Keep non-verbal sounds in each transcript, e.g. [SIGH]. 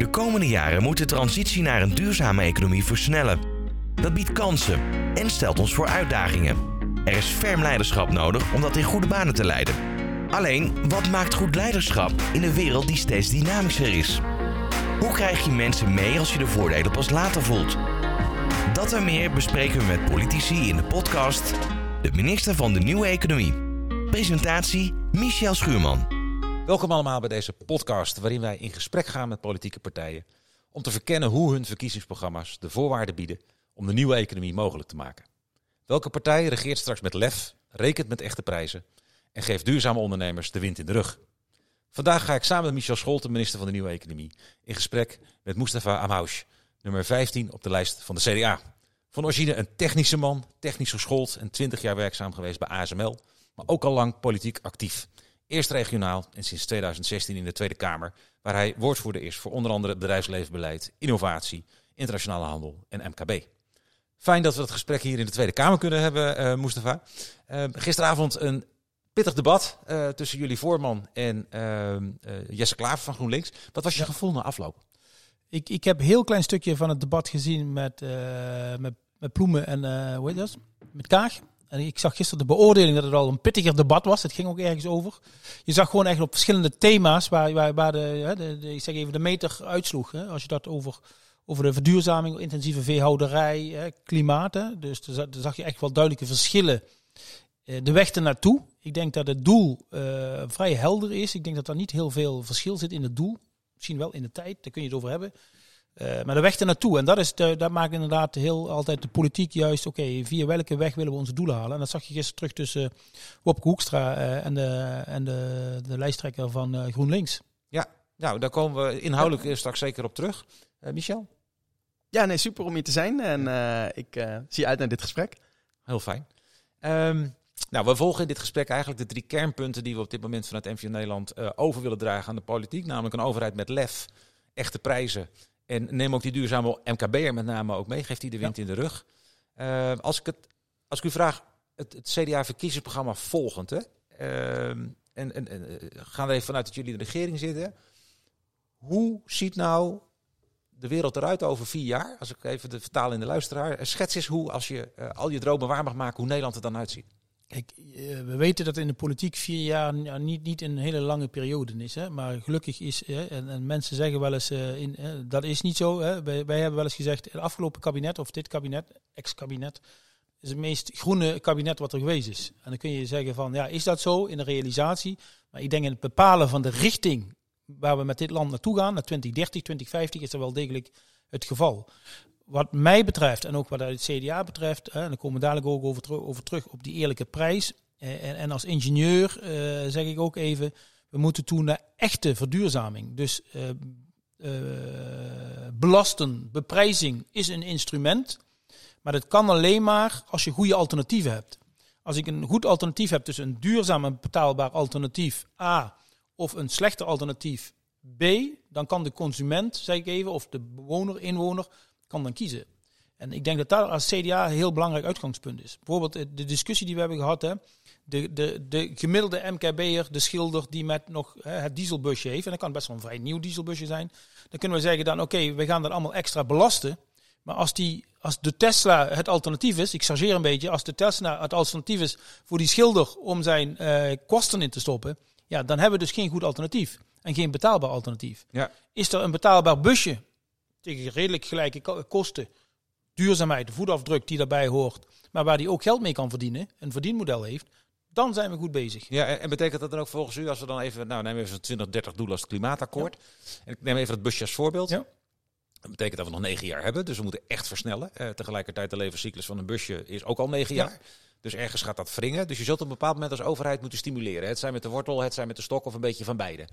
De komende jaren moet de transitie naar een duurzame economie versnellen. Dat biedt kansen en stelt ons voor uitdagingen. Er is ferm leiderschap nodig om dat in goede banen te leiden. Alleen, wat maakt goed leiderschap in een wereld die steeds dynamischer is? Hoe krijg je mensen mee als je de voordelen pas later voelt? Dat en meer bespreken we met politici in de podcast De Minister van de Nieuwe Economie. Presentatie Michel Schuurman. Welkom allemaal bij deze podcast waarin wij in gesprek gaan met politieke partijen om te verkennen hoe hun verkiezingsprogramma's de voorwaarden bieden om de nieuwe economie mogelijk te maken. Welke partij regeert straks met lef, rekent met echte prijzen en geeft duurzame ondernemers de wind in de rug? Vandaag ga ik samen met Michel Scholten, minister van de Nieuwe Economie, in gesprek met Mustafa Amhoush, nummer 15 op de lijst van de CDA. Van origine een technische man, technisch geschoold en 20 jaar werkzaam geweest bij ASML, maar ook al lang politiek actief. Eerst regionaal en sinds 2016 in de Tweede Kamer, waar hij woordvoerder is voor onder andere bedrijfslevenbeleid, innovatie, internationale handel en MKB. Fijn dat we het gesprek hier in de Tweede Kamer kunnen hebben, uh, Mustafa. Uh, gisteravond een pittig debat uh, tussen jullie voorman en Jesse Klaver van GroenLinks. Wat was je ja. gevoel na afloop? Ik, ik heb een heel klein stukje van het debat gezien met, met, met Ploemen en hoe heet dat? met Kaag. En ik zag gisteren de beoordeling dat het al een pittiger debat was. Het ging ook ergens over. Je zag gewoon echt op verschillende thema's waar, waar, waar de, ik zeg even, de meter uitsloeg. Hè? Als je dat over, over de verduurzaming, intensieve veehouderij, hè, klimaat. Hè? Dus daar zag je echt wel duidelijke verschillen. De weg ernaartoe. Ik denk dat het doel uh, vrij helder is. Ik denk dat er niet heel veel verschil zit in het doel. Misschien wel in de tijd, daar kun je het over hebben. Uh, maar de weg ernaartoe, en dat, is de, dat maakt inderdaad heel altijd de politiek juist, oké, okay, via welke weg willen we onze doelen halen? En dat zag je gisteren terug tussen uh, Wopke Hoekstra uh, en, de, en de, de lijsttrekker van GroenLinks. Ja, nou, daar komen we inhoudelijk ja. straks zeker op terug. Michel? Ja, nee, super om hier te zijn en ik zie uit naar dit gesprek. Heel fijn. Um, nou, we volgen in dit gesprek eigenlijk de drie kernpunten die we op dit moment vanuit MVO Nederland over willen dragen aan de politiek. Namelijk een overheid met lef, echte prijzen en neem ook die duurzame MKB'er met name ook mee. Geeft die de wind ja. in de rug. Uh, als, ik het, als ik u vraag, het, het CDA-verkiezingsprogramma volgend. Hè? Uh, en, en, en, gaan we even vanuit dat jullie in de regering zitten. Hoe ziet nou de wereld eruit over vier jaar? Als ik even de vertaal in de luisteraar. Schets eens hoe, als je uh, al je dromen waar mag maken, hoe Nederland er dan uitziet. Kijk, we weten dat in de politiek vier jaar niet, niet een hele lange periode is. Hè? Maar gelukkig is, hè, en, en, mensen zeggen wel eens, uh, in, dat is niet zo. Hè? Wij, wij, hebben wel eens gezegd, het afgelopen kabinet of dit kabinet, ex-kabinet, is het meest groene kabinet wat er geweest is. En dan kun je zeggen van, ja, is dat zo in de realisatie? Maar ik denk in het bepalen van de richting waar we met dit land naartoe gaan, naar 2030, 2050, is dat wel degelijk het geval wat mij betreft en ook wat het CDA betreft, en dan komen we dadelijk ook over, terug, over terug op die eerlijke prijs. En, en als ingenieur uh, zeg ik ook even, we moeten toe naar echte verduurzaming. Dus uh, belasten, beprijzing is een instrument, maar dat kan alleen maar als je goede alternatieven hebt. Als ik een goed alternatief heb tussen een duurzaam en betaalbaar alternatief A of een slechter alternatief B, dan kan de consument, zeg ik even, of de bewoner, inwoner, kan dan kiezen. En ik denk dat dat als CDA een heel belangrijk uitgangspunt is. Bijvoorbeeld de discussie die we hebben gehad. Hè, de, de, de gemiddelde MKB'er, de schilder die met nog hè, het dieselbusje heeft. En dat kan best wel een vrij nieuw dieselbusje zijn. Dan kunnen we zeggen dan oké, okay, we gaan dat allemaal extra belasten. Maar als, die, als de Tesla het alternatief is, ik chargeer een beetje, als de Tesla het alternatief is voor die schilder om zijn uh, kosten in te stoppen, ja, dan hebben we dus geen goed alternatief. En geen betaalbaar alternatief. Ja. Is er een betaalbaar busje tegen redelijk gelijke kosten, duurzaamheid, de voetafdruk die daarbij hoort, maar waar die ook geld mee kan verdienen, een verdienmodel heeft, dan zijn we goed bezig. Ja, en betekent dat dan ook volgens u, als we dan even, nou nemen we even 2030 doel als het klimaatakkoord, ja. en ik neem even het busje als voorbeeld. Ja. Dat betekent dat we nog negen jaar hebben, dus we moeten echt versnellen. Eh, tegelijkertijd de levenscyclus van een busje is ook al negen jaar. Dus ergens gaat dat wringen. Dus je zult op een bepaald moment als overheid moeten stimuleren. Het zijn met de wortel, het zijn met de stok of een beetje van beide.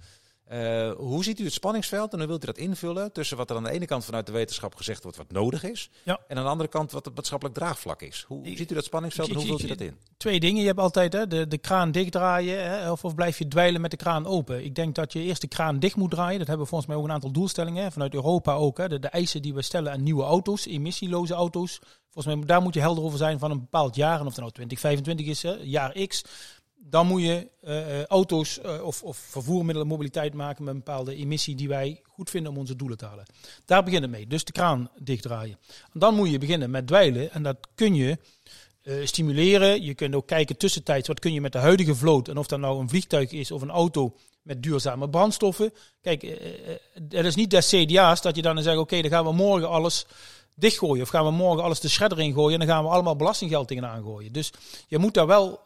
Uh, hoe ziet u het spanningsveld en hoe wilt u dat invullen tussen wat er aan de ene kant vanuit de wetenschap gezegd wordt wat nodig is, ja. en aan de andere kant wat het maatschappelijk draagvlak is? Hoe ziet u dat spanningsveld en hoe vult u dat in? Twee dingen. Je hebt altijd hè, de, de kraan dichtdraaien hè, of, of blijf je dweilen met de kraan open. Ik denk dat je eerst de kraan dicht moet draaien. Dat hebben we volgens mij ook een aantal doelstellingen hè, vanuit Europa ook. Hè, de, de eisen die we stellen aan nieuwe auto's, emissieloze auto's. Volgens mij daar moet je helder over zijn van een bepaald jaar. En of het nou 2025 is, hè, jaar X dan moet je eh, eh, auto's eh, of, of vervoermiddelen mobiliteit maken met een bepaalde emissie die wij goed vinden om onze doelen te halen. Daar begint het mee. Dus de kraan dichtdraaien. En dan moet je beginnen met dweilen. En dat kun je stimuleren. Je kunt ook kijken tussentijds wat kun je met de huidige vloot. En of dat nou een vliegtuig is of een auto met duurzame brandstoffen. Kijk, het is niet des CDA's dat je dan zegt, oké, dan gaan we morgen alles dichtgooien. Of gaan we morgen alles de shredder ingooien en dan gaan we allemaal belastinggeld tegenaan gooien. Dus je moet daar wel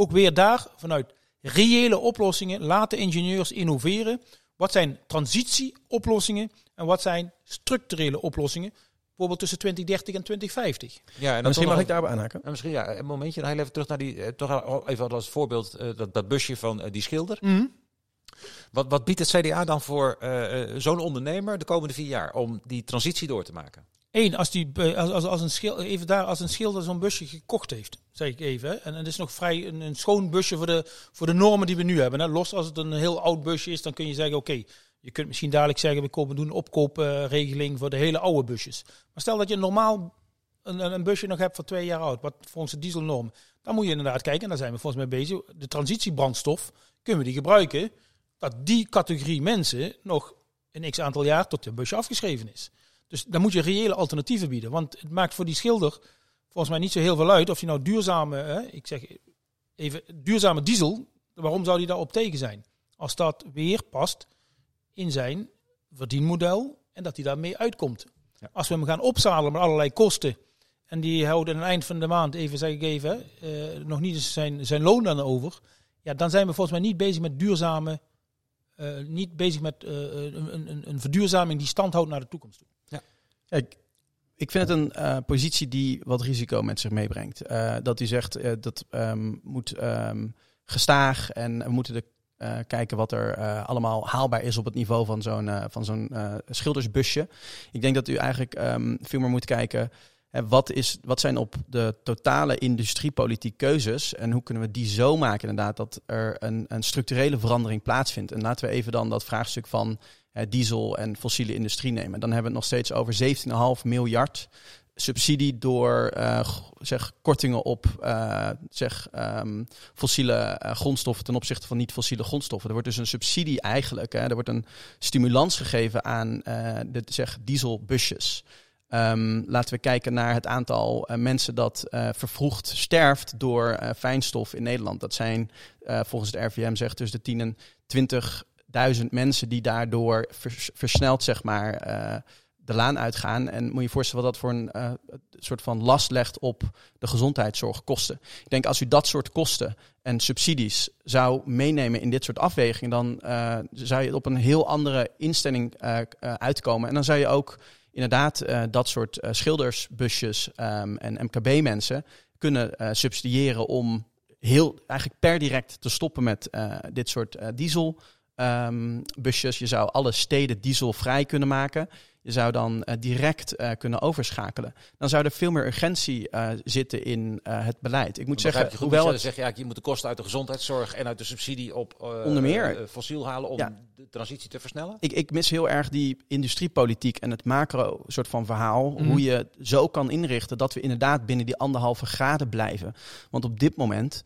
ook weer daar vanuit reële oplossingen laten ingenieurs innoveren. Wat zijn transitieoplossingen en wat zijn structurele oplossingen? Bijvoorbeeld tussen 2030 en 2050. Ja, en Misschien mag ik daarop aanhaken. en misschien ja, een momentje. Dan heel even terug naar die. eh, toch even als voorbeeld eh, dat, dat busje van eh, die schilder. Wat, wat biedt het CDA dan voor zo'n ondernemer de komende vier jaar om die transitie door te maken? Eén, als, die, eh, als, als, als, een schil, even daar, als een schilder zo'n busje gekocht heeft, zeg ik even. En het is nog vrij een, een schoon busje voor de, voor de normen die we nu hebben. Hè. Los als het een heel oud busje is, dan kun je zeggen, oké, je kunt misschien dadelijk zeggen, we kopen, doen een opkoopregeling voor de hele oude busjes. Maar stel dat je normaal een, een busje nog hebt van twee jaar oud, wat volgens de dieselnorm. Dan moet je inderdaad kijken, en daar zijn we volgens mij bezig, de transitiebrandstof, kunnen we die gebruiken, dat die categorie mensen nog een x aantal jaar tot de busje afgeschreven is. Dus dan moet je reële alternatieven bieden. Want het maakt voor die schilder volgens mij niet zo heel veel uit of je nou duurzame, hè, ik zeg even, duurzame diesel, waarom zou die daarop tegen zijn? Als dat weer past in zijn verdienmodel en dat hij daarmee uitkomt. Ja. Als we hem gaan opzadelen met allerlei kosten en die houden aan het eind van de maand, even zeg ik even, eh, nog niet eens zijn, zijn loon dan over, ja, dan zijn we volgens mij niet bezig met duurzame, eh, niet bezig met eh, een, een, een verduurzaming die stand houdt naar de toekomst toe. Ik vind het een eh, positie die wat risico met zich meebrengt. Eh, dat u zegt eh, dat ehm, moet ehm, gestaag en we moeten de, kijken wat er allemaal haalbaar is op het niveau van zo'n schildersbusje. Ik denk dat u eigenlijk ehm, veel meer moet kijken. wat, is, wat zijn op de totale industriepolitiek keuzes en hoe kunnen we die zo maken inderdaad dat er een, een structurele verandering plaatsvindt. En laten we even dan dat vraagstuk van diesel en fossiele industrie nemen. Dan hebben we het nog steeds over 17,5 miljard subsidie door eh, zeg, kortingen op eh, zeg, ehm, fossiele eh, grondstoffen ten opzichte van niet-fossiele grondstoffen. Er wordt dus een subsidie eigenlijk, hè, er wordt een stimulans gegeven aan eh, de zeg, dieselbusjes. Ehm, laten we kijken naar het aantal eh, mensen dat eh, vervroegd sterft door eh, fijnstof in Nederland. Dat zijn eh, volgens het RVM zegt tussen de 10 en 20.000 mensen die daardoor vers- versneld zeg maar eh, de laan uitgaan. En moet je je voorstellen wat dat voor een eh, soort van last legt op de gezondheidszorgkosten. Ik denk als u dat soort kosten en subsidies zou meenemen in dit soort afwegingen, dan eh, zou je op een heel andere instelling uitkomen. En dan zou je ook inderdaad dat soort schildersbusjes ehm, en MKB-mensen kunnen subsidiëren om heel eigenlijk per direct te stoppen met dit soort diesel. Ehm, busjes. Je zou alle steden dieselvrij kunnen maken. Je zou dan eh, direct eh, kunnen overschakelen. Dan zou er veel meer urgentie eh, zitten in het beleid. Ik moet zeggen, je goed, hoewel het zeg je, ja, je moet de kosten uit de gezondheidszorg en uit de subsidie op Onder meer. fossiel halen om Ja. de transitie te versnellen? ik, ik mis heel erg die industriepolitiek en het macro soort van verhaal. Mhm. Hoe je zo kan inrichten dat we inderdaad binnen die anderhalve graden blijven. Want op dit moment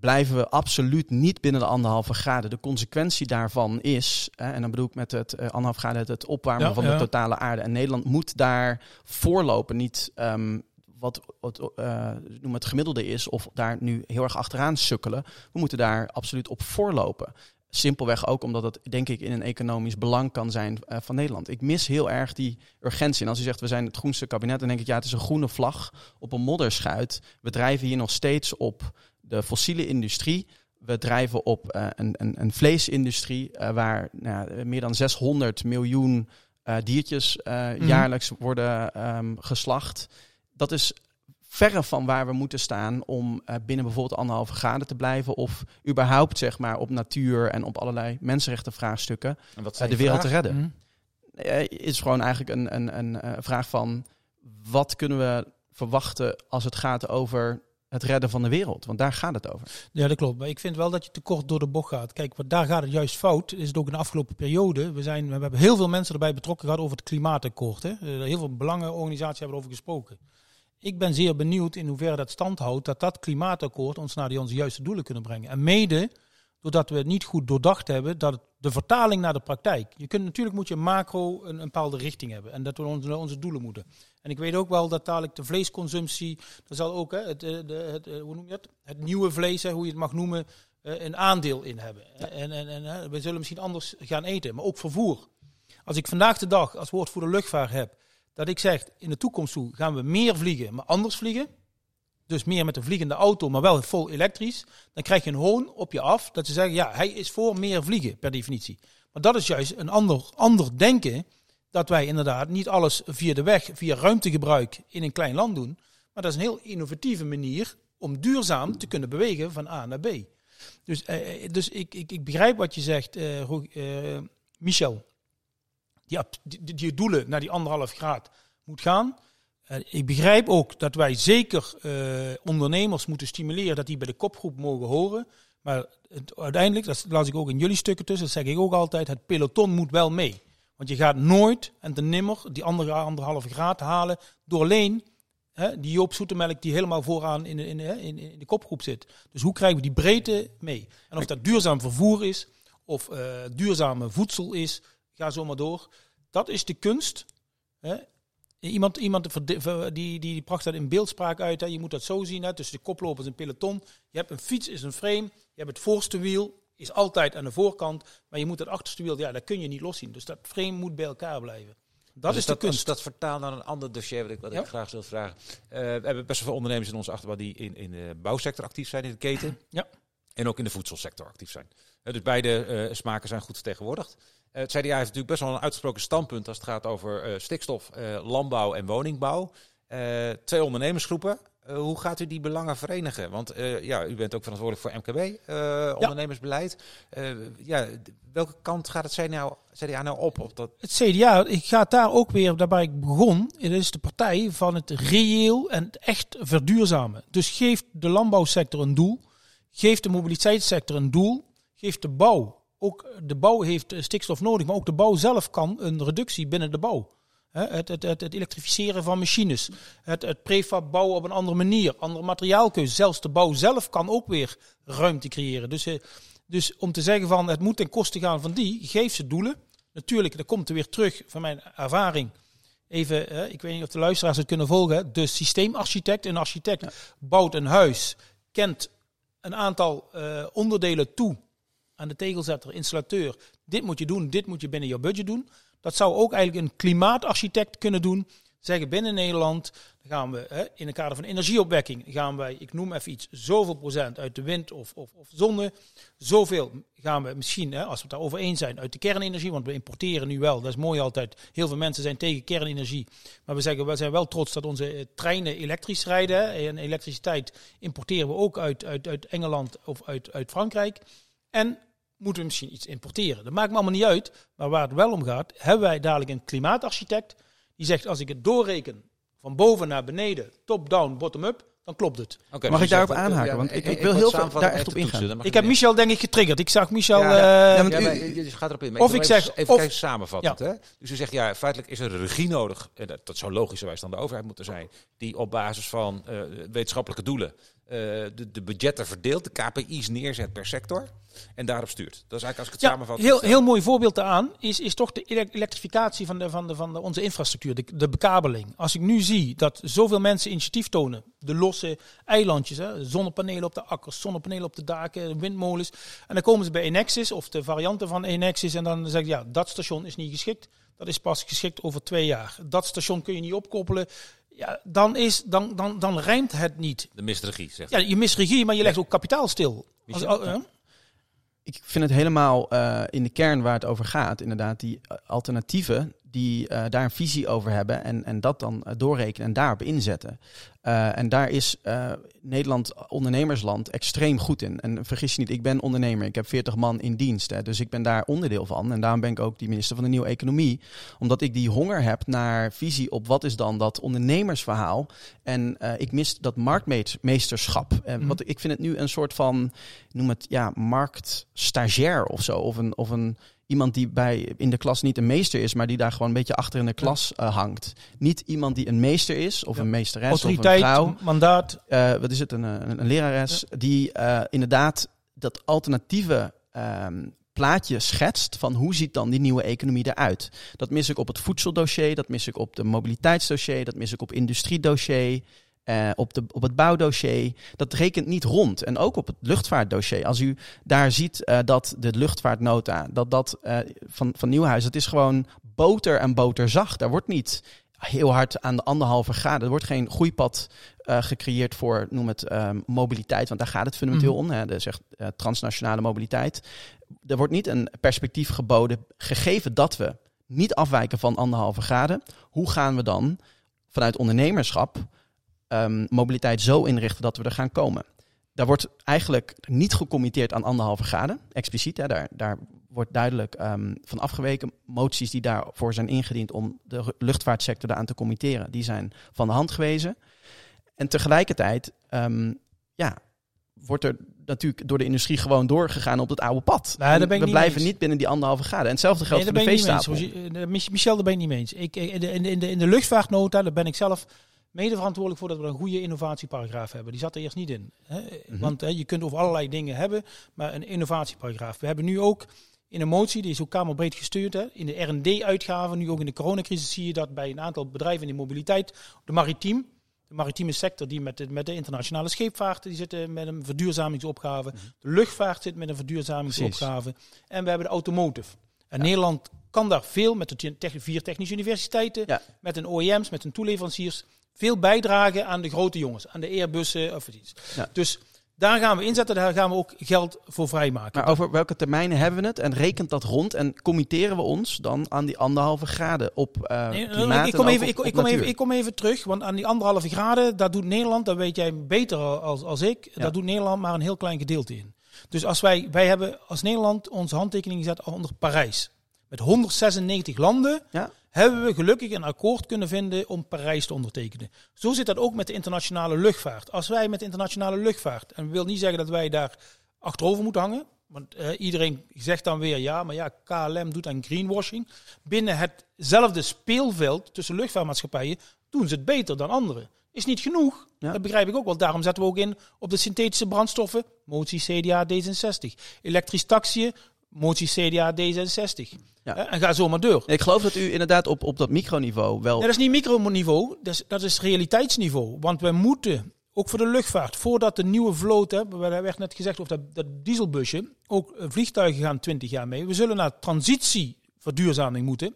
blijven we absoluut niet binnen de anderhalve graden. De consequentie daarvan is, hè, en dan bedoel ik met het eh, anderhalf graden het, opwarmen Ja, van ja. de totale aarde. En Nederland moet daar voorlopen, niet ehm, wat wat, eh, noem het gemiddelde is, of daar nu heel erg achteraan sukkelen. We moeten daar absoluut op voorlopen. Simpelweg ook omdat het, denk ik, in een economisch belang kan zijn eh, van Nederland. Ik mis heel erg die urgentie. En als u zegt, we zijn het groenste kabinet, dan denk ik, ja, het is een groene vlag op een modderschuit. We drijven hier nog steeds op de fossiele industrie. We drijven op eh, een, een, een vleesindustrie eh, waar nou, meer dan 600 miljoen eh, diertjes Mhm. jaarlijks worden ehm, geslacht. Dat is verre van waar we moeten staan om binnen bijvoorbeeld anderhalve graden te blijven. Of überhaupt zeg maar op natuur en op allerlei mensenrechtenvraagstukken de wereld te redden. Mhm. Is gewoon eigenlijk een, een, een vraag van wat kunnen we verwachten als het gaat over het redden van de wereld? Want daar gaat het over. Ja, dat klopt. Maar ik vind wel dat je te kort door de bocht gaat. Kijk, wat daar gaat het juist fout. Is het ook in de afgelopen periode. We, zijn, we hebben heel veel mensen erbij betrokken gehad over het klimaatakkoord. Hè. Eh, Heel veel belangenorganisaties hebben erover gesproken. ik ben zeer benieuwd in hoeverre dat stand houdt dat dat klimaatakkoord ons naar die onze juiste doelen kunnen brengen. En mede doordat we het niet goed doordacht hebben, dat het, de vertaling naar de praktijk. Je kunt natuurlijk moet je macro een, een bepaalde richting hebben en dat we onze, onze doelen moeten. En ik weet ook wel dat dadelijk de vleesconsumptie, dat zal ook hè, het, de, het, hoe noem je het? het nieuwe vlees, hè, hoe je het mag noemen, een aandeel in hebben. En, en, en we zullen misschien anders gaan eten, maar ook vervoer. Als ik vandaag de dag als woordvoerder luchtvaart heb, dat ik zeg in de toekomst toe gaan we meer vliegen, maar anders vliegen. Dus meer met een vliegende auto, maar wel vol elektrisch. Dan krijg je een hoon op je af dat ze zeggen, ja, hij is voor meer vliegen per definitie. Maar dat is juist een ander, ander denken. Dat wij inderdaad niet alles via de weg, via ruimtegebruik in een klein land doen. Maar dat is een heel innovatieve manier om duurzaam te kunnen bewegen van A naar B. Dus, eh, dus ik, ik, ik begrijp wat je zegt, eh, uh, Michel die, die, die doelen naar die anderhalf graad moet gaan. Ik begrijp ook dat wij zeker uh, ondernemers moeten stimuleren dat die bij de kopgroep mogen horen. Maar het, uiteindelijk, dat las ik ook in jullie stukken tussen, dat zeg ik ook altijd, het peloton moet wel mee. Want je gaat nooit en te nimmer die andere anderhalve graad halen door alleen hè, die Joop Zoetemelk die helemaal vooraan in de, in, in, in de kopgroep zit. Dus hoe krijgen we die breedte mee? En of dat duurzaam vervoer is, of uh, duurzame voedsel is, ga zo maar door. Dat is de kunst. Hè? Iemand, iemand die, die, die bracht dat in beeldspraak uit. Hè? Je moet dat zo zien, hè? tussen de koplopers en peloton. Je hebt een fiets, is een frame. Je hebt het voorste wiel, is altijd aan de voorkant. Maar je moet het achterste wiel, ja, dat kun je niet loszien. Dus dat frame moet bij elkaar blijven. Dat dus is de dat, kunst. dat vertaalt naar een ander dossier wat ik, wat Ja. ik graag wil vragen. Eh, we hebben best wel veel ondernemers in onze achterban die in, in de bouwsector actief zijn, in de keten. Ja. En ook in de voedselsector actief zijn. Eh, dus beide eh, smaken zijn goed vertegenwoordigd. Eh, het CDA heeft natuurlijk best wel een uitgesproken standpunt als het gaat over eh, stikstof, eh, landbouw en woningbouw. Twee ondernemersgroepen. Hoe gaat u die belangen verenigen? Want ja, u bent ook verantwoordelijk voor MKB, ondernemersbeleid. Ja, welke kant gaat het CDA, CDA nou op? op dat, Het CDA, ik ga daar ook weer, daarbij ik begon, het is de partij van het reëel en het echt verduurzamen. Dus geeft de landbouwsector een doel, geeft de mobiliteitssector een doel, geeft de bouw, ook de bouw heeft eh, stikstof nodig, maar ook de bouw zelf kan een reductie binnen de bouw. Het, het, het, het elektrificeren van machines, het, het prefab bouwen op een andere manier, andere materiaalkeuze. Zelfs de bouw zelf kan ook weer ruimte creëren. Dus, eh, dus om te zeggen van het moet ten koste gaan van die, geef ze doelen. Natuurlijk, dat komt er weer terug van mijn ervaring. Even, hè, ik weet niet of de luisteraars het kunnen volgen. De systeemarchitect, een architect bouwt een huis, kent een aantal eh, onderdelen toe aan de tegelzetter, installateur. Dit moet je doen, dit moet je binnen jouw budget doen. Dat zou ook eigenlijk een klimaatarchitect kunnen doen. Zeggen binnen Nederland gaan we in het kader van energieopwekking gaan wij, ik noem even iets, zoveel procent uit de wind of, of, of zonne. Zoveel gaan we misschien, als we het daarover eens zijn, uit de kernenergie. Want we importeren nu wel, dat is mooi altijd. Heel veel mensen zijn tegen kernenergie. Maar we zeggen, we zijn wel trots dat onze eh, treinen elektrisch rijden. En elektriciteit importeren we ook uit, uit, uit Engeland of uit, uit Frankrijk. En moeten we misschien iets importeren. Dat maakt me allemaal niet uit. Maar waar het wel om gaat, hebben wij dadelijk een klimaatarchitect. Die zegt, als ik het doorreken van boven naar beneden, top-down, bottom-up, dan klopt het. Mag dus ik daarop zegt, aanhaken? ja, Want ik- ik ik wil heel veel samenvatten daar echt op ingaan. Ik heb. Michel denk ik getriggerd. Ik zag Michel... Ja, eh, ja, maar je je gaat erop in. Maar Of ik even- zeg- even of- kijken samenvattend. Hè? Dus u zegt ja, feitelijk is er regie nodig. En dat, dat zou logischerwijs dan de overheid moeten zijn. Die op basis van eh, wetenschappelijke doelen eh, de, de budgetten verdeelt, de KPI's neerzet per sector. En daarop stuurt. Dat is eigenlijk als ik het Ja, samenvat. heel, heel mooi voorbeeld daaraan is, is toch de ele- elektrificatie van, de, van, de, van de, onze infrastructuur, de, de bekabeling. Als ik nu zie dat zoveel mensen initiatief tonen, de losse eilandjes, hè, zonnepanelen op de akkers, zonnepanelen op de daken, windmolens. En dan komen ze bij Enexis of de varianten van Enexis en dan zeggen ze, ja, dat station is niet geschikt. Dat is pas geschikt over twee jaar. Dat station kun je niet opkoppelen. Ja, dan, is, dan, dan, dan rijmt het niet. De mist regie, zegt Ja, je mist regie, maar je legt ook kapitaal stil. Als, oh, ik vind het helemaal eh, in de kern waar het over gaat. Inderdaad, die eh, alternatieven die eh, daar een visie over hebben en, en dat dan doorrekenen en daarop inzetten. Eh, en daar is eh, Nederland ondernemersland extreem goed in. En vergis je niet, ik ben ondernemer. Ik heb 40 man in dienst. Hè, dus ik ben daar onderdeel van. En daarom ben ik ook die minister van de Nieuwe Economie. Omdat ik die honger heb naar visie op wat is dan dat ondernemersverhaal. En eh, ik mis dat marktmeesterschap. En Mhm. wat, ik vind het nu een soort van, noem het ja, marktstagiair of zo. Of een, of een iemand die bij, in de klas niet een meester is, maar die daar gewoon een beetje achter in de klas eh, hangt. Niet iemand die een meester is, of Ja. een meesteres, of een Autoriteit, vrouw. mandaat. eh, wat is het, een, een, een lerares, die eh, inderdaad dat alternatieve ehm, plaatje schetst van hoe ziet dan die nieuwe economie eruit. Dat mis ik op het voedseldossier, dat mis ik op de mobiliteitsdossier, dat mis ik op industriedossier. Eh, op, de, op het bouwdossier, dat rekent niet rond. En ook op het luchtvaartdossier. Als u daar ziet eh, dat de luchtvaartnota, dat dat eh, van, van Nieuwhuis, het is gewoon boter en boterzacht. Daar wordt niet heel hard aan de anderhalve graden. Er wordt geen groeipad eh, gecreëerd voor, noem het, ehm, mobiliteit. Want daar gaat het fundamenteel Mhm. om. Hè, de zegt, transnationale mobiliteit. Er wordt niet een perspectief geboden, gegeven dat we niet afwijken van anderhalve graden. Hoe gaan we dan vanuit ondernemerschap ehm, mobiliteit zo inrichten dat we er gaan komen? Daar wordt eigenlijk niet gecommitteerd aan anderhalve graden, expliciet. Hè, daar, daar wordt duidelijk ehm, van afgeweken. Moties die daarvoor zijn ingediend om de luchtvaartsector daaraan te committeren, die zijn van de hand gewezen. En tegelijkertijd ehm, ja, wordt er natuurlijk door de industrie gewoon doorgegaan op het oude pad. Nou, daar En ben ik we niet blijven eens. niet binnen die anderhalve graden. En hetzelfde geldt Nee, voor de. Rogier. Eh, Michel, daar ben ik niet mee eens. Ik, de, in, de, in, de, in de luchtvaartnota, daar ben ik zelf mede verantwoordelijk voor dat we een goede innovatieparagraaf hebben. Die zat er eerst niet in. Hè? Mhm. Want hè, je kunt over allerlei dingen hebben, maar een innovatieparagraaf. We hebben nu ook in een motie, die is ook kamerbreed gestuurd, hè, in de R&D-uitgaven, nu ook in de coronacrisis, zie je dat bij een aantal bedrijven in de mobiliteit, de maritiem, de maritieme sector die met de, met de internationale scheepvaart, die zitten met een verduurzamingsopgave. De luchtvaart zit met een verduurzamingsopgave. En we hebben de automotive. En Nederland kan daar veel met de vier technische universiteiten, Ja. met een OEM's, met een toeleveranciers, veel bijdragen aan de grote jongens, aan de Airbussen of iets. Ja. Dus daar gaan we inzetten, daar gaan we ook geld voor vrijmaken. Maar over welke termijnen hebben we het? En rekent dat rond? En committeren we ons dan aan die anderhalve graden op Nee, klimaat ik, kom even, ik, op ik, kom even, ik kom even terug, want aan die anderhalve graden, dat doet Nederland, dat weet jij beter als, als ik, Ja. dat doet Nederland maar een heel klein gedeelte in. Dus als wij, wij hebben als Nederland onze handtekening gezet onder Parijs. Met 196 landen Ja. Hebben we gelukkig een akkoord kunnen vinden om Parijs te ondertekenen. Zo zit dat ook met de internationale luchtvaart. Als wij met de internationale luchtvaart, en we wil niet zeggen dat wij daar achterover moeten hangen, want eh, iedereen zegt dan weer ja, maar ja, KLM doet aan greenwashing. Binnen hetzelfde speelveld tussen luchtvaartmaatschappijen doen ze het beter dan anderen. Is niet genoeg, Ja. dat begrijp ik ook wel. Daarom zetten we ook in op de synthetische brandstoffen, motie CDA D66. Elektrisch taxiën, motie CDA D66. Ja. En ga zo maar door. Ik geloof dat u inderdaad op, op dat microniveau wel... Nee, dat is niet microniveau, dat is, dat is realiteitsniveau. Want we moeten, ook voor de luchtvaart, voordat de nieuwe vloot, hè, er werd net gezegd over dat, dat dieselbusje, ook eh, vliegtuigen gaan 20 jaar mee. We zullen naar transitieverduurzaming moeten.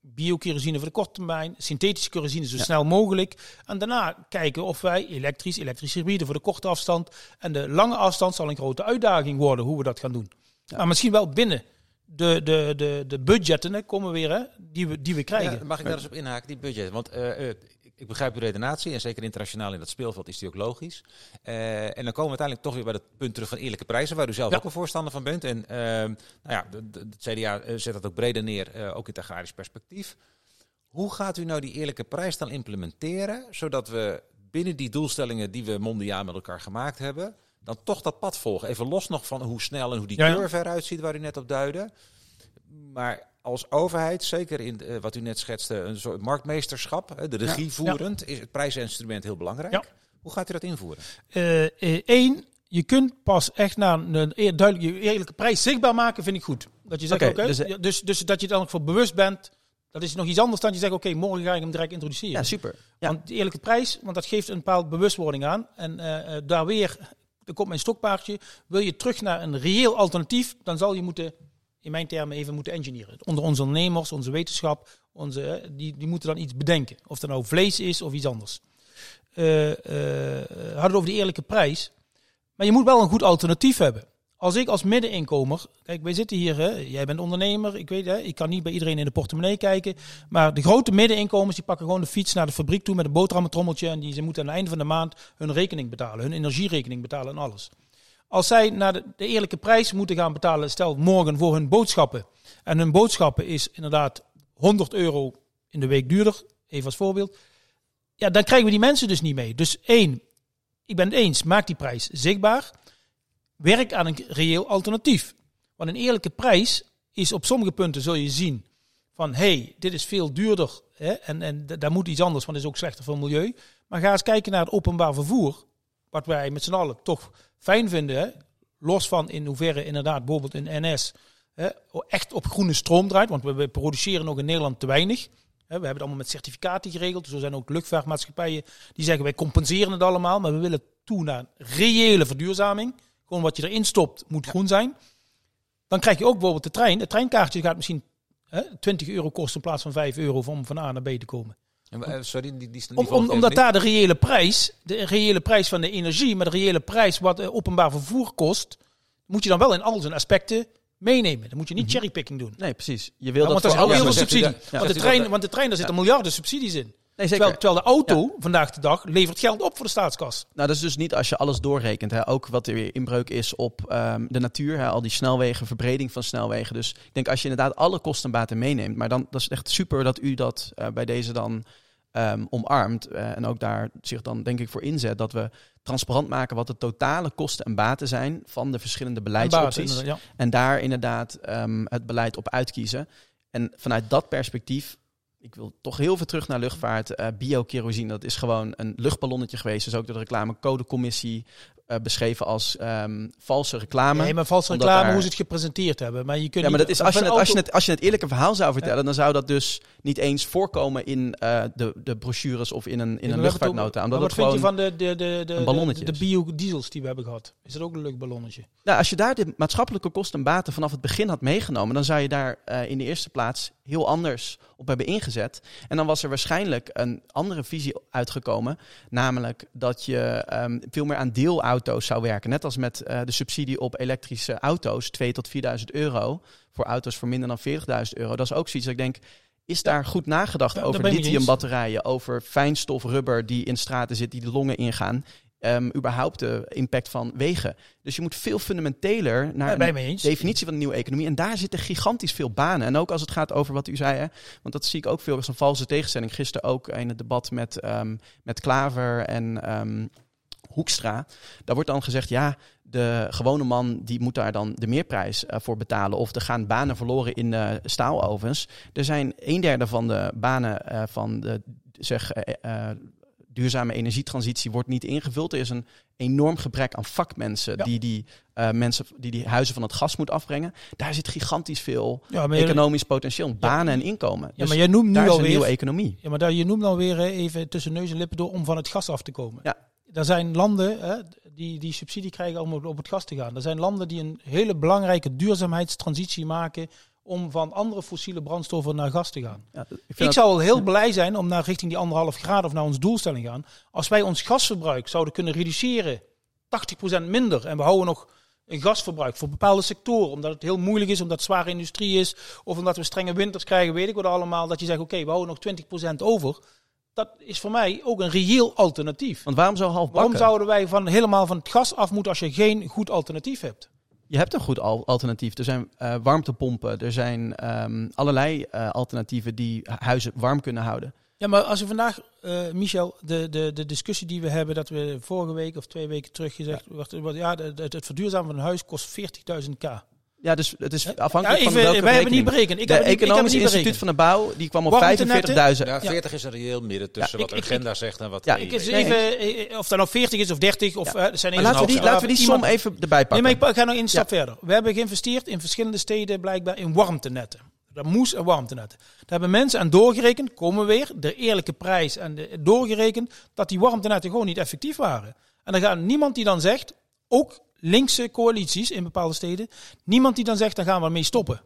Biokerosine voor de korte termijn, synthetische kerosine zo Ja. snel mogelijk. En daarna kijken of wij elektrisch, elektrische hybride voor de korte afstand. En de lange afstand zal een grote uitdaging worden hoe we dat gaan doen. Maar misschien wel binnen de, de, de, de budgetten hè, komen weer, hè, die, we, die we krijgen. Ja, mag ik daar eens op inhaken, die budget? Want eh, eh, ik- begrijp uw redenatie en zeker internationaal in dat speelveld is die ook logisch. Eh, en dan komen we uiteindelijk toch weer bij dat punt terug van eerlijke prijzen, waar u zelf Ja. ook een voorstander van bent. En ehm, nou ja, het CDA zet dat ook breder neer, eh, ook in het agrarisch perspectief. Hoe gaat u nou die eerlijke prijs dan implementeren, zodat we binnen die doelstellingen die we mondiaal met elkaar gemaakt hebben, dan toch dat pad volgen? Even los nog van hoe snel en hoe die Ja, curve eruit ziet, waar u net op duidde. Maar als overheid, zeker in eh, wat u net schetste, een soort marktmeesterschap, de regie Ja, voerend, is het prijsinstrument heel belangrijk. Hoe gaat u dat invoeren? Eén, Eh, je kunt pas echt naar een duidelijke eerlijke prijs zichtbaar maken, vind ik goed. Dat je zegt, Oké, dus, dus, eh, dus, dus dat je er dan ook voor bewust bent. Dat is nog iets anders dan je zegt, oké, morgen ga ik hem direct introduceren. Ja, super. Ja. Want de eerlijke prijs, want dat geeft een bepaalde bewustwording aan. En eh, eh, daar weer, er komt mijn stokpaardje. Wil je terug naar een reëel alternatief, dan zal je moeten, in mijn termen even moeten engineeren. Onder onze ondernemers, onze wetenschap, onze, eh, die, die moeten dan iets bedenken. Of dat nou vlees is of iets anders. Eh eh, hadden over de eerlijke prijs. Maar je moet wel een goed alternatief hebben. Als ik als middeninkomer, kijk, wij zitten hier, hè, jij bent ondernemer, ik weet, hè, ik kan niet bij iedereen in de portemonnee kijken, maar de grote middeninkomens die pakken gewoon de fiets naar de fabriek toe met een boterhammentrommeltje en die ze moeten aan het einde van de maand hun rekening betalen, hun energierekening betalen en alles. Als zij naar de, de eerlijke prijs moeten gaan betalen, stel morgen voor hun boodschappen, en hun boodschappen is inderdaad 100 euro in de week duurder, even als voorbeeld, ja, dan krijgen we die mensen dus niet mee. Dus één, ik ben het eens, maak die prijs zichtbaar. Werk aan een reëel alternatief. Want een eerlijke prijs is op sommige punten zul je zien van hey, dit is veel duurder hè, en, en daar moet iets anders, want is ook slechter voor het milieu. Maar ga eens kijken naar het openbaar vervoer, wat wij met z'n allen toch fijn vinden. Hè? Los van in hoeverre inderdaad bijvoorbeeld een NS hè, echt op groene stroom draait, want we, we produceren nog in Nederland te weinig. We hebben het allemaal met certificaten geregeld. Zo zijn ook luchtvaartmaatschappijen die zeggen wij compenseren het allemaal, maar we willen toe naar reële verduurzaming. Gewoon wat je erin stopt moet groen zijn. Dan krijg je ook bijvoorbeeld de trein. Het treinkaartje gaat misschien hè, 20 euro kosten in plaats van 5 euro om van A naar B te komen. Sorry, die, die, om, om, omdat daar de reële prijs, de reële prijs van de energie, maar de reële prijs wat openbaar vervoer kost, moet je dan wel in al zijn aspecten meenemen. Dan moet je niet mhm. cherrypicking doen. Nee, precies. Je wil ja, dat want dat is ook heel veel subsidie. Want, de trein, want de trein, daar zitten miljarden subsidies in. Nee, zeker. Terwijl, terwijl, de auto vandaag de dag levert geld op voor de staatskas. Nou, dat is dus niet als je alles doorrekent. Hè. Ook wat er weer inbreuk is op um, de natuur. Hè. Al die snelwegen, verbreding van snelwegen. Dus ik denk als je inderdaad alle kosten en baten meeneemt. Maar dan dat is echt super dat u dat uh, bij deze dan um, omarmt. Uh, en ook daar zich dan denk ik voor inzet. Dat we transparant maken wat de totale kosten en baten zijn van de verschillende beleidsopties. En, ja. en daar inderdaad um, het beleid op uitkiezen. En vanuit dat perspectief ik wil toch heel veel terug naar luchtvaart. Uh, Biokerosine, dat is gewoon een luchtballonnetje geweest. Dus ook door de reclamecodecommissie uh, beschreven als um, valse reclame. Nee, maar valse reclame, hoe ze het gepresenteerd hebben. Maar je kunt ja, maar dat is, als, je het, als, je het, als je het eerlijke verhaal zou vertellen, ja. dan zou dat dus niet eens voorkomen in uh, de, de brochures of in een, in een luchtvaartnota. Omdat wat vind je van de, de, de, de, de, de biodiesels die we hebben gehad? Is dat ook een luchtballonnetje? Nou, als je daar de maatschappelijke kosten en baten vanaf het begin had meegenomen, dan zou je daar uh, in de eerste plaats heel anders op hebben ingezet. En dan was er waarschijnlijk een andere visie uitgekomen. Namelijk dat je um, veel meer aan deelauto's zou werken. Net als met uh, de subsidie op elektrische auto's, 2 tot 4.000 euro. Voor auto's voor minder dan 40.000 euro. Dat is ook zoiets dat ik denk, is daar goed nagedacht over lithiumbatterijen, over fijnstof rubber die in straten zit, die de longen ingaan? um, überhaupt de impact van wegen. Dus je moet veel fundamenteler naar ja, een definitie van de nieuwe economie. En daar zitten gigantisch veel banen. En ook als het gaat over wat u zei, hè, want dat zie ik ook veel als een valse tegenstelling. Gisteren ook in het debat met, um, met Klaver en um, Hoekstra. Daar wordt dan gezegd, ja, de gewone man die moet daar dan de meerprijs uh, voor betalen. Of er gaan banen verloren in uh, staalovens. Er zijn een derde van de banen uh, van de zeg, duurzame energietransitie wordt niet ingevuld. Er is een enorm gebrek aan vakmensen die, die, uh, mensen, die die huizen van het gas moeten afbrengen. Daar zit gigantisch veel ja, economisch potentieel, banen en inkomen. Ja, dus maar jij noemt nu alweer een nieuwe economie. Ja, maar daar, je noemt alweer even tussen neus en lippen door om van het gas af te komen. Ja. Er zijn landen hè, die, die subsidie krijgen om op, op het gas te gaan. Er zijn landen die een hele belangrijke duurzaamheidstransitie maken om van andere fossiele brandstoffen naar gas te gaan. Ja, ik, ik zou wel heel blij zijn om naar richting die anderhalf graden of naar ons doelstelling gaan. Als wij ons gasverbruik zouden kunnen reduceren, 80% minder, en we houden nog een gasverbruik voor bepaalde sectoren, omdat het heel moeilijk is, omdat het zware industrie is, of omdat we strenge winters krijgen, weet ik wat allemaal, dat je zegt, oké, we houden nog 20% over. Dat is voor mij ook een reëel alternatief. Want waarom zo half Waarom zouden wij van, helemaal van het gas af moeten als je geen goed alternatief hebt? je hebt een goed alternatief. Er zijn uh, warmtepompen, er zijn um, allerlei uh, alternatieven die huizen warm kunnen houden. Ja, maar als we vandaag, uh, Michel, de, de, de discussie die we hebben, dat we vorige week of twee weken terug gezegd, ja, ja het, het verduurzamen van een huis kost 40.000 k. Ja, dus het is afhankelijk ja, even, van welke Wij hebben niet berekend. Ik de heb Economisch niet, Instituut van de Bouw, die kwam op 45.000. Ja, 40 is een reëel midden tussen wat de agenda zegt en wat... Ja, ik is even, eh, of dat nou 40 is of 30, of ja. uh, zijn laten, we die, laten we die som even erbij pakken. Nee, maar ik ga nog een stap verder. We hebben geïnvesteerd in verschillende steden blijkbaar in warmtenetten. Dat moest een warmtenetten. Daar hebben mensen aan doorgerekend, komen weer, de eerlijke prijs en de, doorgerekend, dat die warmtenetten gewoon niet effectief waren. En dan gaat niemand die dan zegt, ook linkse coalities in bepaalde steden. Niemand die dan zegt, daar gaan we mee stoppen.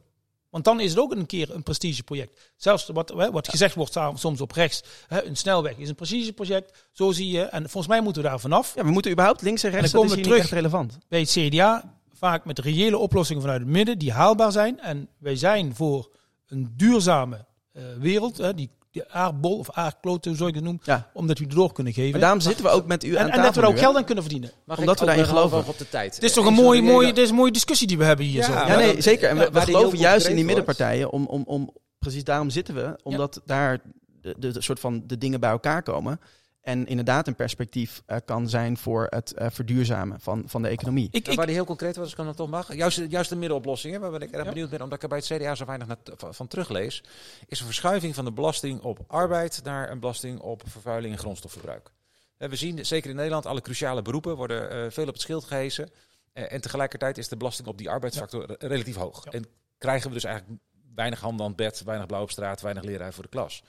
Want dan is het ook een keer een prestigeproject. Zelfs wat, wat gezegd wordt soms op rechts, een snelweg is een prestigeproject. Zo zie je. En volgens mij moeten we daar vanaf. Ja, we moeten überhaupt links en rechts, en dan komen we terug echt relevant. Bij het CDA vaak met reële oplossingen vanuit het midden die haalbaar zijn. En wij zijn voor een duurzame uh, wereld, die die aardbol of aardkloot, zo ik het noem, ja. omdat we door kunnen geven. Maar daarom zitten we ook met u aan en, tafel. En dat we er ook geld aan kunnen verdienen. Mag omdat we daarin geloven. op de tijd. Het is toch een mooie, mooie, dit is een mooie discussie die we hebben hier. Ja, zo. ja nee, zeker. En we, we geloven juist in die middenpartijen. Om, om, om, precies daarom zitten we. Omdat daar de, de, de, soort van de dingen bij elkaar komen. En inderdaad een perspectief eh, kan zijn voor het eh, verduurzamen van, van de economie. Ik, En ik, waar die heel concreet was, als ik hem dan toch mag. Juist, juist de middenoplossingen, waar ben ik erg Ja. benieuwd ben, omdat ik er bij het CDA zo weinig naar- van, van teruglees, is een verschuiving van de belasting op arbeid naar een belasting op vervuiling en grondstofverbruik. We zien, zeker in Nederland, alle cruciale beroepen worden eh, veel op het schild gehezen. Eh, en tegelijkertijd is de belasting op die arbeidsfactor re- relatief hoog. Ja. En krijgen we dus eigenlijk weinig handen aan het bed, weinig blauw op straat, weinig leraar voor de klas.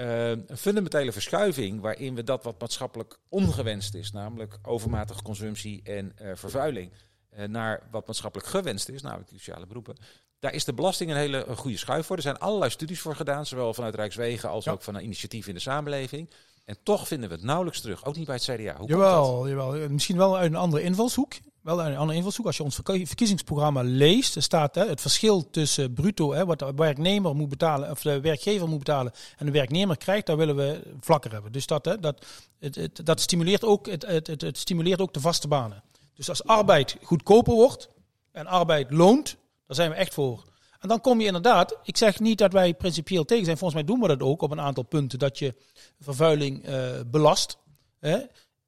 Eh, een fundamentele verschuiving waarin we dat wat maatschappelijk ongewenst is, namelijk overmatige consumptie en eh, vervuiling, eh, naar wat maatschappelijk gewenst is, namelijk cruciale beroepen. Daar is de belasting een hele een goede schuif voor. Er zijn allerlei studies voor gedaan, zowel vanuit Rijkswegen als Ja. ook van een initiatief in de samenleving. En toch vinden we het nauwelijks terug, ook niet bij het CDA. Hoe? Jawel, jawel. Eh, Misschien wel uit een andere invalshoek. Wel uit een andere invalshoek. Als je ons verkie- verkiezingsprogramma leest, er staat hè, het verschil tussen bruto, hè, wat de werknemer moet betalen, of de werkgever moet betalen en de werknemer krijgt, daar willen we vlakker hebben. Dus dat, hè, dat, het, het, dat stimuleert, ook, het, het, het, het stimuleert ook de vaste banen. Dus als arbeid goedkoper wordt en arbeid loont, daar zijn we echt voor. En dan kom je inderdaad, ik zeg niet dat wij principieel tegen zijn, volgens mij doen we dat ook op een aantal punten, dat je vervuiling eh, belast. Hè?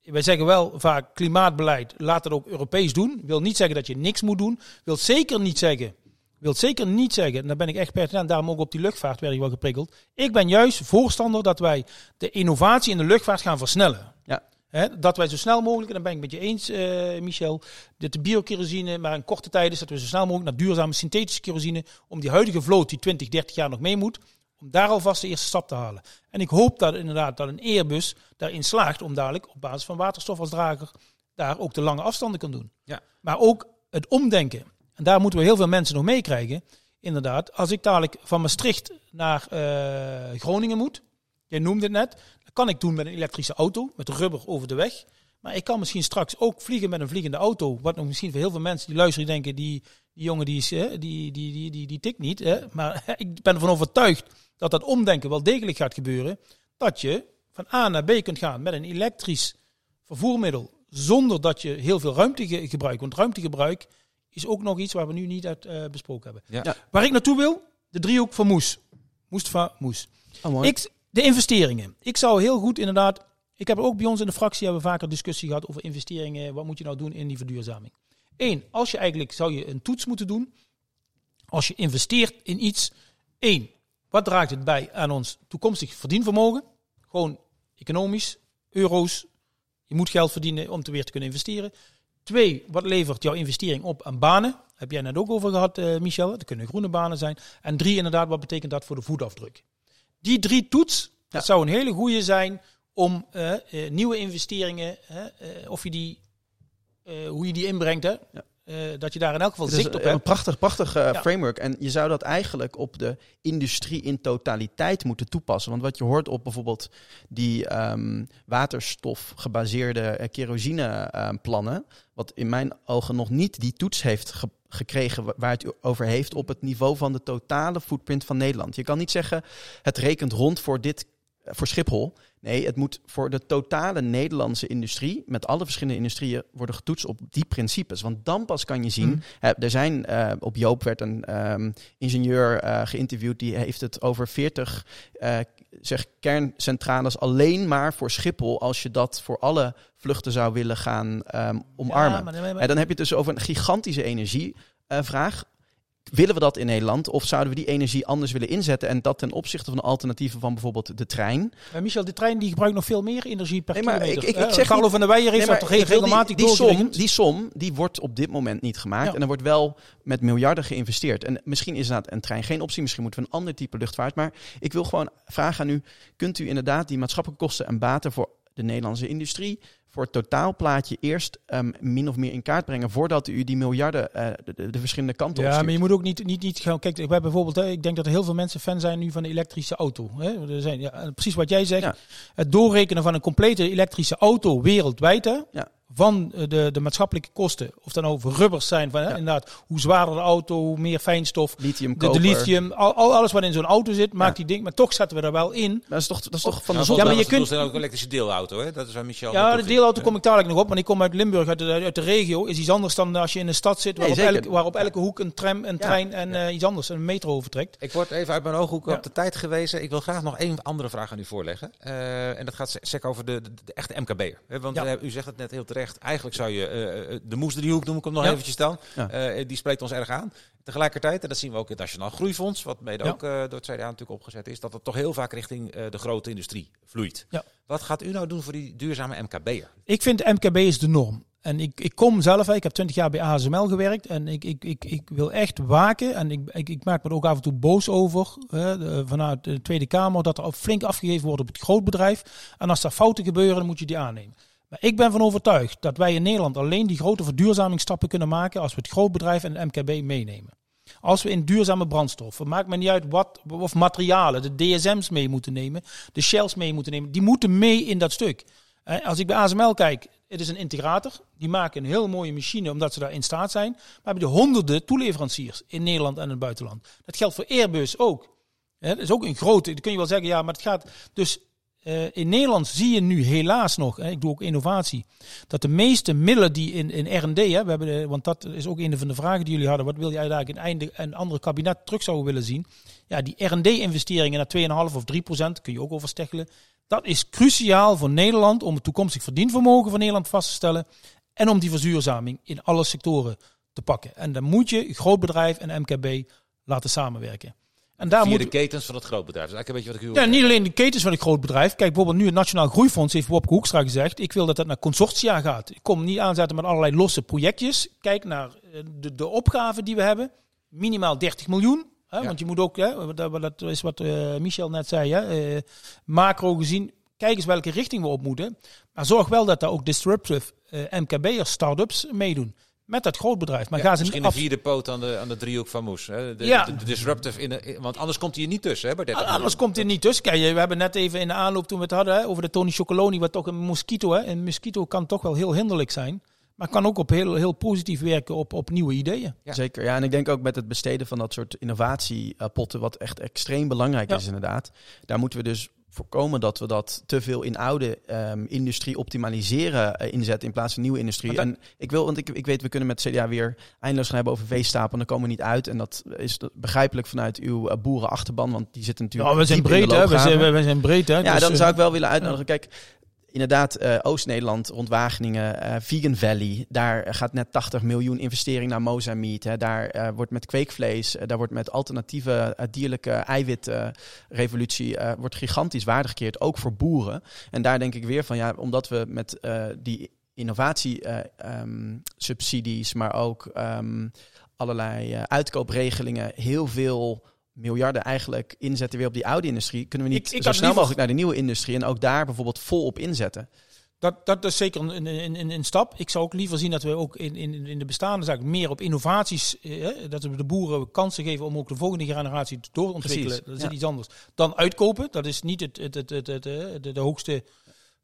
Wij zeggen wel vaak klimaatbeleid, laat het ook Europees doen. Wil niet zeggen dat je niks moet doen. Wil zeker niet zeggen, wil zeker niet zeggen, en daar ben ik echt pertinent, daarom ook op die luchtvaart werd ik wel geprikkeld. Ik ben juist voorstander dat wij de innovatie in de luchtvaart gaan versnellen. Ja. Hè, dat wij zo snel mogelijk, en daar ben ik met je eens, eh, Michel, dat de biokerosine maar in korte tijd is, dat we zo snel mogelijk naar duurzame synthetische kerosine, om die huidige vloot die 20, 30 jaar nog mee moet, om daar alvast de eerste stap te halen. En ik hoop dat inderdaad dat een Airbus daarin slaagt om dadelijk op basis van waterstof als drager daar ook de lange afstanden kan doen. Ja. Maar ook het omdenken. En daar moeten we heel veel mensen nog meekrijgen. Inderdaad, als ik dadelijk van Maastricht naar eh, Groningen moet, jij noemde het net, dat kan ik doen met een elektrische auto, met rubber over de weg. Maar ik kan misschien straks ook vliegen met een vliegende auto. Wat nog misschien voor heel veel mensen die luisteren denken, die, die jongen die, is, hè, die, die, die, die, die tikt niet. Hè. Maar [LAUGHS] ik ben ervan overtuigd dat dat omdenken wel degelijk gaat gebeuren. Dat je van A naar B kunt gaan met een elektrisch vervoermiddel. Zonder dat je heel veel ruimte ge- gebruikt. Want ruimtegebruik is ook nog iets waar we nu niet uit eh, besproken hebben. Ja. Ja. Waar ik naartoe wil, de driehoek van Moes. Mustafa Moes. Oh, mooi. Ik, de investeringen. Ik zou heel goed inderdaad. Ik heb ook bij ons in de fractie hebben vaker discussie gehad over investeringen. Wat moet je nou doen in die verduurzaming? Eén, als je eigenlijk zou je een toets moeten doen. Als je investeert in iets. Eén, wat draagt het bij aan ons toekomstig verdienvermogen? Gewoon economisch, euro's. Je moet geld verdienen om te weer te kunnen investeren. Twee, wat levert jouw investering op aan banen? Heb jij net ook over gehad, eh, Michel. Dat kunnen groene banen zijn. En drie, inderdaad, wat betekent dat voor de voetafdruk? Die drie toets, dat zou een hele goede zijn om eh, eh, nieuwe investeringen, eh, of je die, hoe je die inbrengt, hè, Ja. Eh, dat je daar in elk geval zicht op een hebt. prachtig, prachtig eh, Ja. framework. En je zou dat eigenlijk op de industrie in totaliteit moeten toepassen. Want wat je hoort op bijvoorbeeld die ehm, waterstof gebaseerde kerosine plannen, wat in mijn ogen nog niet die toets heeft ge- gekregen wa- waar het over heeft op het niveau van de totale footprint van Nederland. Je kan niet zeggen, het rekent rond voor dit voor Schiphol. Nee, het moet voor de totale Nederlandse industrie, met alle verschillende industrieën, worden getoetst op die principes. Want dan pas kan je zien. Hè, er zijn eh, op Joop werd een ehm, ingenieur eh, geïnterviewd die heeft het over 40 eh, zeg, kerncentrales alleen maar voor Schiphol. Als je dat voor alle vluchten zou willen gaan ehm, omarmen. Ja, maar- maar- En dan heb je het dus over een gigantische energievraag. Willen we dat in Nederland? Of zouden we die energie anders willen inzetten? En dat ten opzichte van de alternatieven van bijvoorbeeld de trein. Maar Michel, de trein die gebruikt nog veel meer energie per Nee, maar kilometer. ik- ik- ik Eh, zeg Carlo niet- van der Weijer heeft Nee, dat toch regelmatig die, die, som, die som die wordt op dit moment niet gemaakt. Ja. En er wordt wel met miljarden geïnvesteerd. En misschien is inderdaad een trein geen optie. Misschien moeten we een ander type luchtvaart. Maar ik wil gewoon vragen aan u. Kunt u inderdaad die maatschappelijke kosten en baten voor de Nederlandse industrie... voor het totaalplaatje eerst ehm, min of meer in kaart brengen... voordat u die miljarden eh, de, de- de verschillende kanten Ja, opstuurt? maar je moet ook niet, niet, niet gaan. Kijk, ik heb bijvoorbeeld, hè, ik denk dat er heel veel mensen fan zijn nu van de elektrische auto. Hè. Er zijn, ja, precies wat jij zegt. Ja. Het doorrekenen van een complete elektrische auto wereldwijd. Hè. Ja. Van eh, de, de maatschappelijke kosten, of dat nou voor rubbers zijn, van, hè, Ja. inderdaad, hoe zwaarder de auto, hoe meer fijnstof, Lithium, de, lithium, al, al- alles wat in zo'n auto zit, maakt Ja. die ding, maar toch zetten we er wel in. Dat is toch, dat is toch van Ja, de Ja, zon. maar je kunt- ook een elektrische deelauto, hè? Dat is waar Michel... Ja, de deelauto kom ik dadelijk nog op, want ik kom uit Limburg, uit de, uit de regio, is iets anders dan als je in een stad zit, waar, Nee, op, zeker. elk, waar op elke hoek een tram, een Ja. trein en eh, iets anders, een metro vertrekt. Ik word even uit mijn ooghoek Ja. op de tijd gewezen. Ik wil graag nog één andere vraag aan u voorleggen. Eh, en dat gaat sec over de, de, de echte MKB'er. Hè, Want Ja. u zegt het net heel terecht. Eigenlijk zou je eh, de moesdriehoek noem ik hem nog Ja. eventjes dan. Ja. Die spreekt ons erg aan. Tegelijkertijd, en dat zien we ook in het Nationaal Groeifonds, wat mede Ja. ook door het CDA natuurlijk opgezet is, dat het toch heel vaak richting de grote industrie vloeit. Ja. Wat gaat u nou doen voor die duurzame MKB'er? Ik vind MKB is de norm. En ik, ik kom zelf, ik heb 20 jaar bij ASML gewerkt en ik, ik, ik, ik wil echt waken. En ik, ik, ik maak me er ook af en toe boos over hè, vanuit de Tweede Kamer dat er flink afgegeven wordt op het grootbedrijf. En als daar fouten gebeuren, dan moet je die aannemen. Maar ik ben van overtuigd dat wij in Nederland alleen die grote verduurzamingsstappen kunnen maken als we het grootbedrijf en het MKB meenemen. Als we in duurzame brandstoffen, maakt me niet uit wat, of materialen, de DSM's mee moeten nemen, de Shells mee moeten nemen, die moeten mee in dat stuk. Eh, Als ik bij ASML kijk, het is een integrator. Die maken een heel mooie machine omdat ze daar in staat zijn. Maar hebben de honderden toeleveranciers in Nederland en in het buitenland. Dat geldt voor Airbus ook. Dat is ook een grote, dan kun je wel zeggen, ja, maar het gaat... Dus eh, in Nederland zie je nu helaas nog, hè, ik doe ook innovatie, dat de meeste middelen die in, in R&D, we hebben want dat is ook een van de vragen die jullie hadden, wat wil je eigenlijk in einde een andere kabinet terug zouden willen zien? Ja, die R&D-investeringen naar 2,5 of 3 procent, kun je ook oversteggelen. Dat is cruciaal voor Nederland om het toekomstig verdienvermogen van Nederland vast te stellen en om die verzuurzaming in alle sectoren te pakken. En dan moet je grootbedrijf en MKB laten samenwerken. En daar Via moet de ketens van het grootbedrijf. Dat is eigenlijk een beetje wat ik u ja, niet alleen de ketens van een groot bedrijf. Kijk, bijvoorbeeld nu het Nationaal Groeifonds heeft Wopke Hoekstra gezegd. Ik wil dat dat naar consortia gaat. Ik kom niet aanzetten met allerlei losse projectjes. Kijk naar eh, de, de opgaven die we hebben. Minimaal 30 miljoen. Hè, Ja. Want je moet ook, hè, dat, dat is wat eh, Michel net zei, hè, eh, macro gezien. Kijk eens welke richting we op moeten. Maar zorg wel dat daar ook disruptive eh, MKB'ers, start-ups meedoen. Met dat grootbedrijf. Maar Ja, gaan ze misschien een af... vierde poot aan de, aan de driehoek van Moes. Hè? De, Ja. de, de disruptive, in de, want anders komt hij er niet tussen. Hè, bij 30 Ah, Anders komt er niet tussen. Kijk, we hebben net even in de aanloop toen we het hadden hè, over de Tony Chocoloni, wat toch een mosquito. Hè. Een mosquito kan toch wel heel hinderlijk zijn. Maar kan ook op heel, heel positief werken op, op nieuwe ideeën. Ja. Zeker, ja. En ik denk ook met het besteden van dat soort innovatiepotten, wat echt extreem belangrijk Ja. is inderdaad. Daar moeten we dus voorkomen dat we dat te veel in oude ehm, industrie optimaliseren eh, inzetten in plaats van nieuwe industrie. En ik wil, want ik, ik weet, we kunnen met CDA weer eindeloos gaan hebben over veestapel en dan komen we niet uit. En dat is begrijpelijk vanuit uw eh, boerenachterban, want die zitten natuurlijk Ja, we zijn diep in de breed, hè. We zijn, we, we zijn breed, hè. Ja, Dus, dan eh, zou ik wel willen uitnodigen. Kijk, inderdaad, eh, Oost-Nederland, rond Wageningen, eh, Vegan Valley. Daar gaat net 80 miljoen investering naar Mozambique. Daar eh, wordt met kweekvlees, daar wordt met alternatieve dierlijke eiwitrevolutie wordt gigantisch waardegekeerd, ook voor boeren. En daar denk ik weer van, ja, omdat we met die innovatie-subsidies, maar ook ehm, allerlei uitkoopregelingen, heel veel miljarden eigenlijk inzetten weer op die oude industrie, kunnen we niet Ik- ik zo snel liever- mogelijk naar de nieuwe industrie en ook daar bijvoorbeeld vol op inzetten. Dat, dat is zeker een, een, een, een stap. Ik zou ook liever zien dat we ook in, in, in de bestaande zaken meer op innovaties, eh, dat we de boeren kansen geven om ook de volgende generatie te doorontwikkelen. Precies, Dat is ja. iets anders. Dan uitkopen, dat is niet het, het, het, het, het, eh, de, de hoogste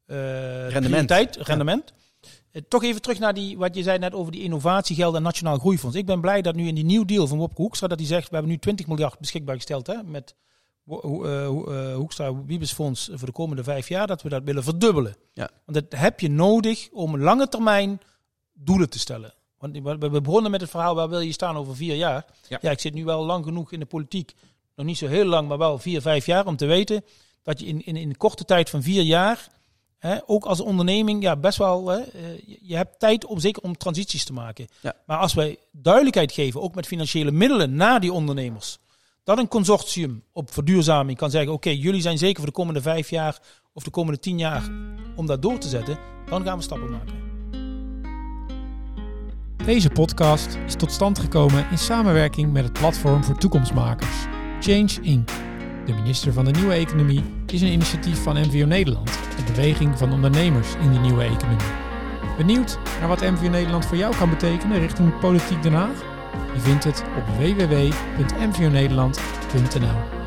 eh Rendement. prioriteit, rendement. Toch even terug naar die, wat je zei net over die innovatiegelden en Nationaal Groeifonds. Ik ben blij dat nu in die nieuw deal van Wopke Hoekstra, dat hij zegt, we hebben nu 20 miljard beschikbaar gesteld hè, met eh, eh, Hoekstra Wiebesfonds voor de komende vijf jaar, dat we dat willen verdubbelen. Ja. Want dat heb je nodig om lange termijn doelen te stellen. Want we we begonnen met het verhaal, waar wil je staan over vier jaar? Ja. Ja. ik zit nu wel lang genoeg in de politiek. Nog niet zo heel lang, maar wel vier, vijf jaar. Om te weten dat je in, in, in een korte tijd van vier jaar, hè, ook als onderneming, ja, best wel, hè, eh, je- hebt tijd om zeker om transities te maken. Ja. Maar als wij duidelijkheid geven, ook met financiële middelen naar die ondernemers, dat een consortium op verduurzaming kan zeggen: Oké, jullie zijn zeker voor de komende vijf jaar of de komende tien jaar om dat door te zetten, dan gaan we stappen maken. Deze podcast is tot stand gekomen in samenwerking met het platform voor toekomstmakers, Change Inc. De minister van de Nieuwe Economie is een initiatief van MVO Nederland, de beweging van ondernemers in die nieuwe economie. Benieuwd naar wat MVO Nederland voor jou kan betekenen richting politiek Den Haag? Je vindt het op www.mvonederland.nl.